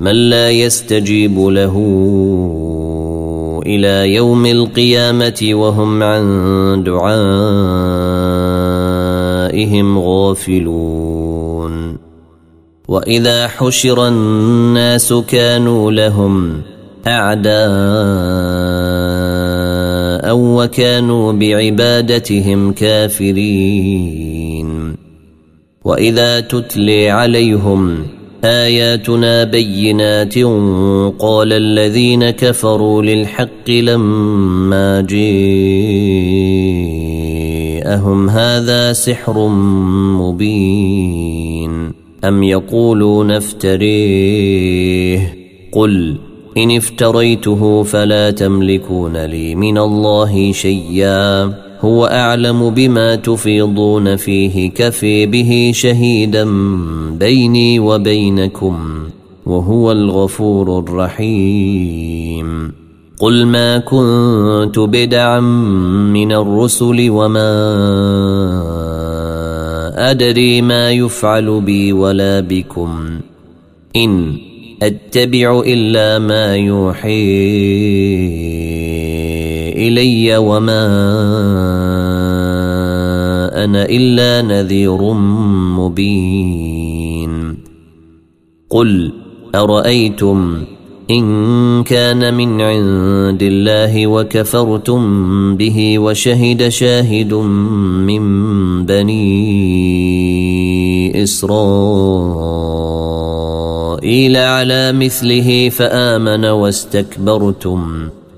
من لا يستجيب له إلى يوم القيامة وهم عن دعائهم غافلون. وإذا حشر الناس كانوا لهم أعداء وكانوا بعبادتهم كافرين. وإذا تتلي عليهم آياتنا بينات قال الذين كفروا للحق لما جاءهم هذا سحر مبين. أم يقولون افتريه؟ قل إن افتريته فلا تملكون لي من الله شيئا. هو أعلم بما تفيضون فيه كفي به شهيدا بيني وبينكم وهو الغفور الرحيم. قل ما كنت بدعا من الرسل وما أدري ما يفعل بي ولا بكم. إن أتبع إلا ما يوحي إلي وما أنا إلا نذير مبين. قل أرأيتم إن كان من عند الله وكفرتم به وشهد شاهد من بني إسرائيل على مثله فآمن واستكبرتم.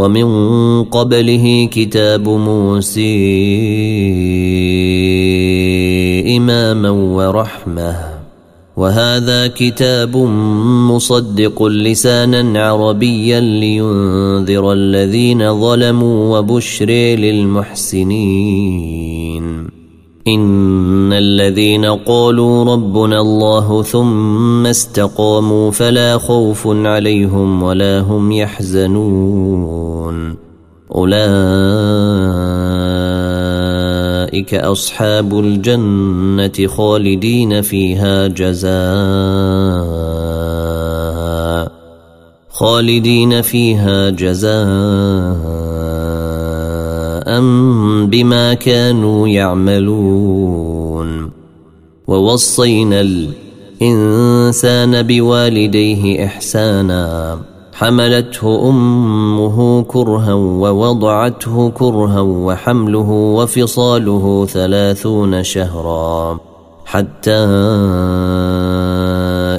ومن قبله كتاب موسى إماما ورحمة. وهذا كتاب مصدق لسانا عربيا لينذر الذين ظلموا وبشر للمحسنين. إن الذين قالوا ربنا الله ثم استقاموا فلا خوف عليهم ولا هم يحزنون. أولئك أصحاب الجنة خالدين فيها جزاء خالدين فيها جزاء بما كانوا يعملون. ووصينا الإنسان بوالديه إحسانا. حملته أمه كرها ووضعته كرها وحمله وفصاله ثلاثون شهرا. حتى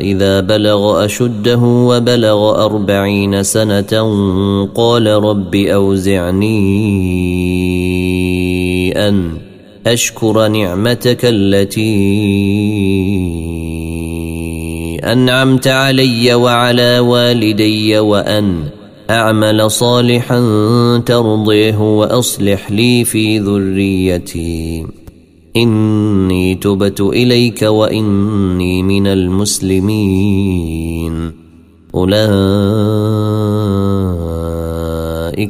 إذا بلغ أشده وبلغ أربعين سنة قال رب أوزعني أن أشكر نعمتك التي أنعمت علي وعلى والدي وأن أعمل صالحا ترضيه وأصلح لي في ذريتي. إني تبت إليك وإني من المسلمين. أولئك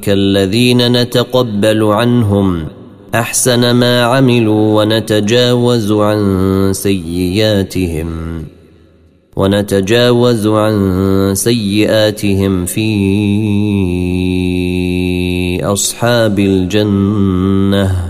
الذين نتقبل عنهم أحسن ما عملوا ونتجاوز عن سيئاتهم ونتجاوز عن سيئاتهم في أصحاب الجنة.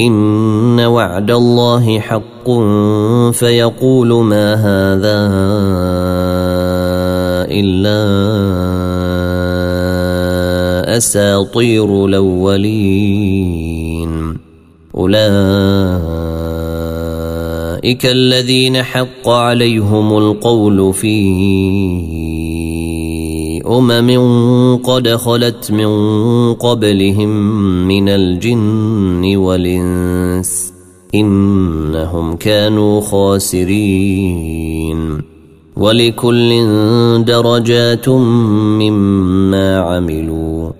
إن وعد الله حق فيقول ما هذا إلا أساطير الأولين. أولئك الذين حق عليهم القول في أمم قد خلت من قبلهم من الجن والإنس إنهم كانوا خاسرين ولكل درجات مما عملوا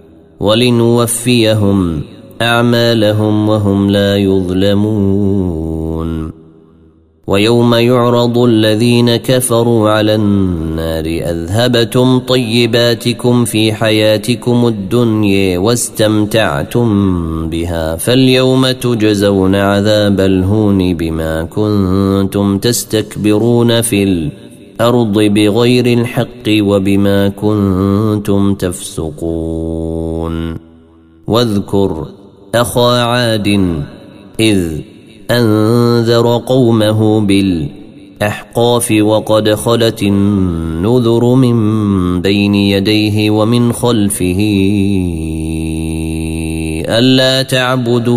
ولنوفيهم أعمالهم وهم لا يظلمون ويوم يعرض الذين كفروا على النار أذهبتم طيباتكم في حياتكم الدنيا واستمتعتم بها فاليوم تجزون عذاب الهون بما كنتم تستكبرون في الأرض بغير الحق وبما كنتم تفسقون واذكر أخا عاد إذ أنذر قومه بالأحقاف وقد خلت النذر من بين يديه ومن خلفه ألا تعبدوا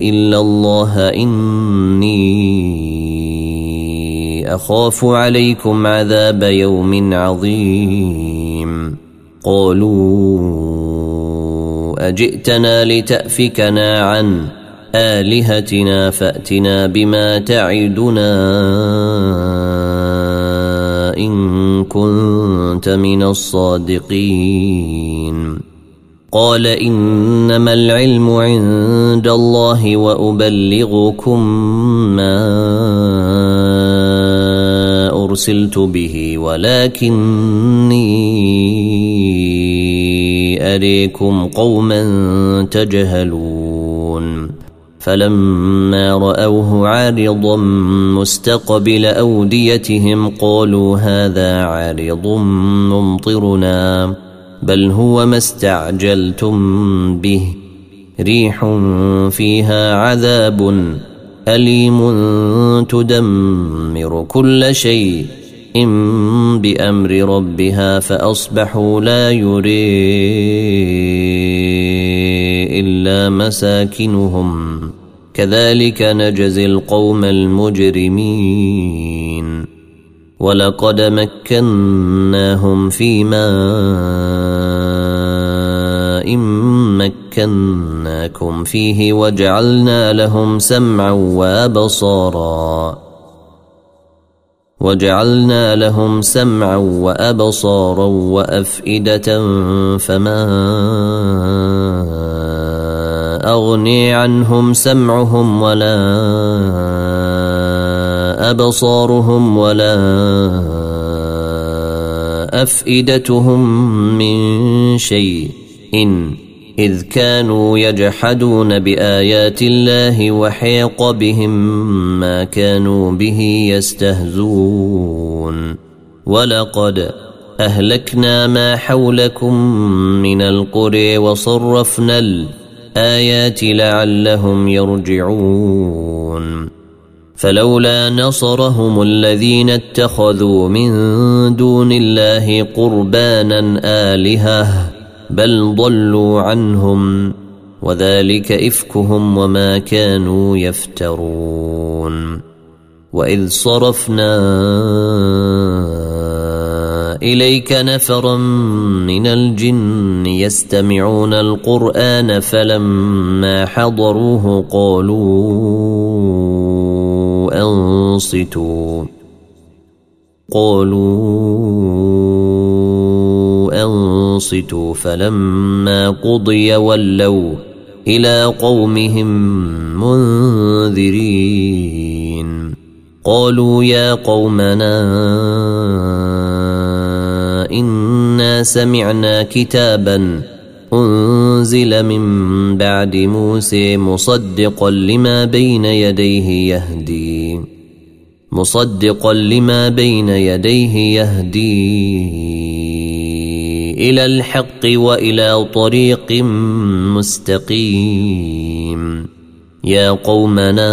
إلا الله إني أخاف عليكم عذاب يوم عظيم. قالوا أجئتنا لتأفكنا عن آلهتنا فأتنا بما تعدنا إن كنت من الصادقين. قال إنما العلم عند الله وأبلغكم ما أرسلت به ولكني أريكم قوما تجهلون. فلما رأوه عارضا مستقبل أوديتهم قالوا هذا عارض ممطرنا بل هو ما استعجلتم به. ريح فيها عذاب أليم تدمر كل شيء. إن بأمر ربها فأصبحوا لا يري إلا مساكنهم. كذلك نجزي القوم المجرمين. ولقد مكناهم في ماء مكناكم فيه وجعلنا لهم سمعا وأبصارا. وجعلنا لهم سمعا وأبصارا وأفئدة فما أغني عنهم سمعهم ولا أبصارهم ولا أفئدتهم من شيء. إن إذ كانوا يجحدون بآيات الله وحيق بهم ما كانوا به يستهزون. ولقد أهلكنا ما حولكم من القرى وصرفنا الآيات لعلهم يرجعون. فلولا نصرهم الذين اتخذوا من دون الله قربانا آلهةً بل ضلوا عنهم وذلك إفكهم وما كانوا يفترون. وإذ صرفنا إليك نفرا من الجن يستمعون القرآن فلما حضروه قالوا أنصتوا. قالوا أنصتوا. فلما قضي ولوا إلى قومهم منذرين. قالوا يا قومنا سمعنا كتابا أنزل من بعد موسى مصدقا لما بين يديه يهدي. مصدقا لما بين يديه يهدي. إلى الحق وإلى طريق مستقيم. يا قومنا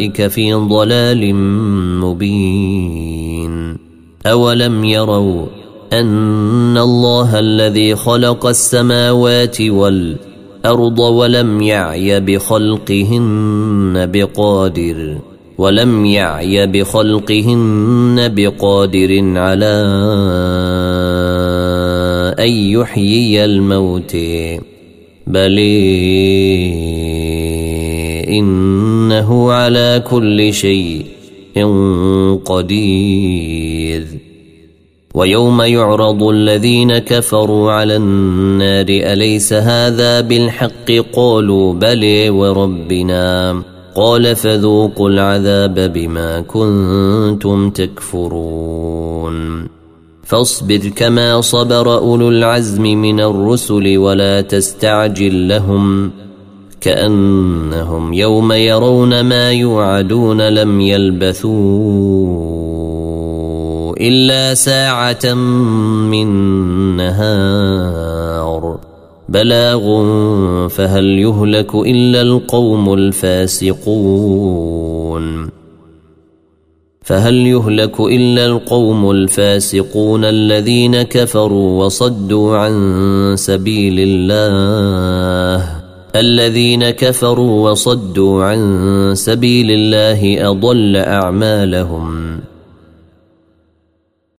أولئك في ضلال مبين. أولم يروا أن الله الذي خلق السماوات والأرض الأرض ولم يعي بخلقهن بقادر ولم يعي بخلقهن بقادر على أن يحيي الموت بل إنه على كل شيء قدير. ويوم يعرض الذين كفروا على النار أليس هذا بالحق؟ قالوا بلي وربنا. قال فذوقوا العذاب بما كنتم تكفرون. فاصبر كما صبر أولو العزم من الرسل ولا تستعجل لهم. كأنهم يوم يرون ما يوعدون لم يلبثون إلا ساعة من نهار. بلاغ فهل يهلك إلا القوم الفاسقون؟ فهل يهلك إلا القوم الفاسقون الذين كفروا وصدوا عن سبيل الله؟ الذين كفروا وصدوا عن سبيل الله أضل أعمالهم.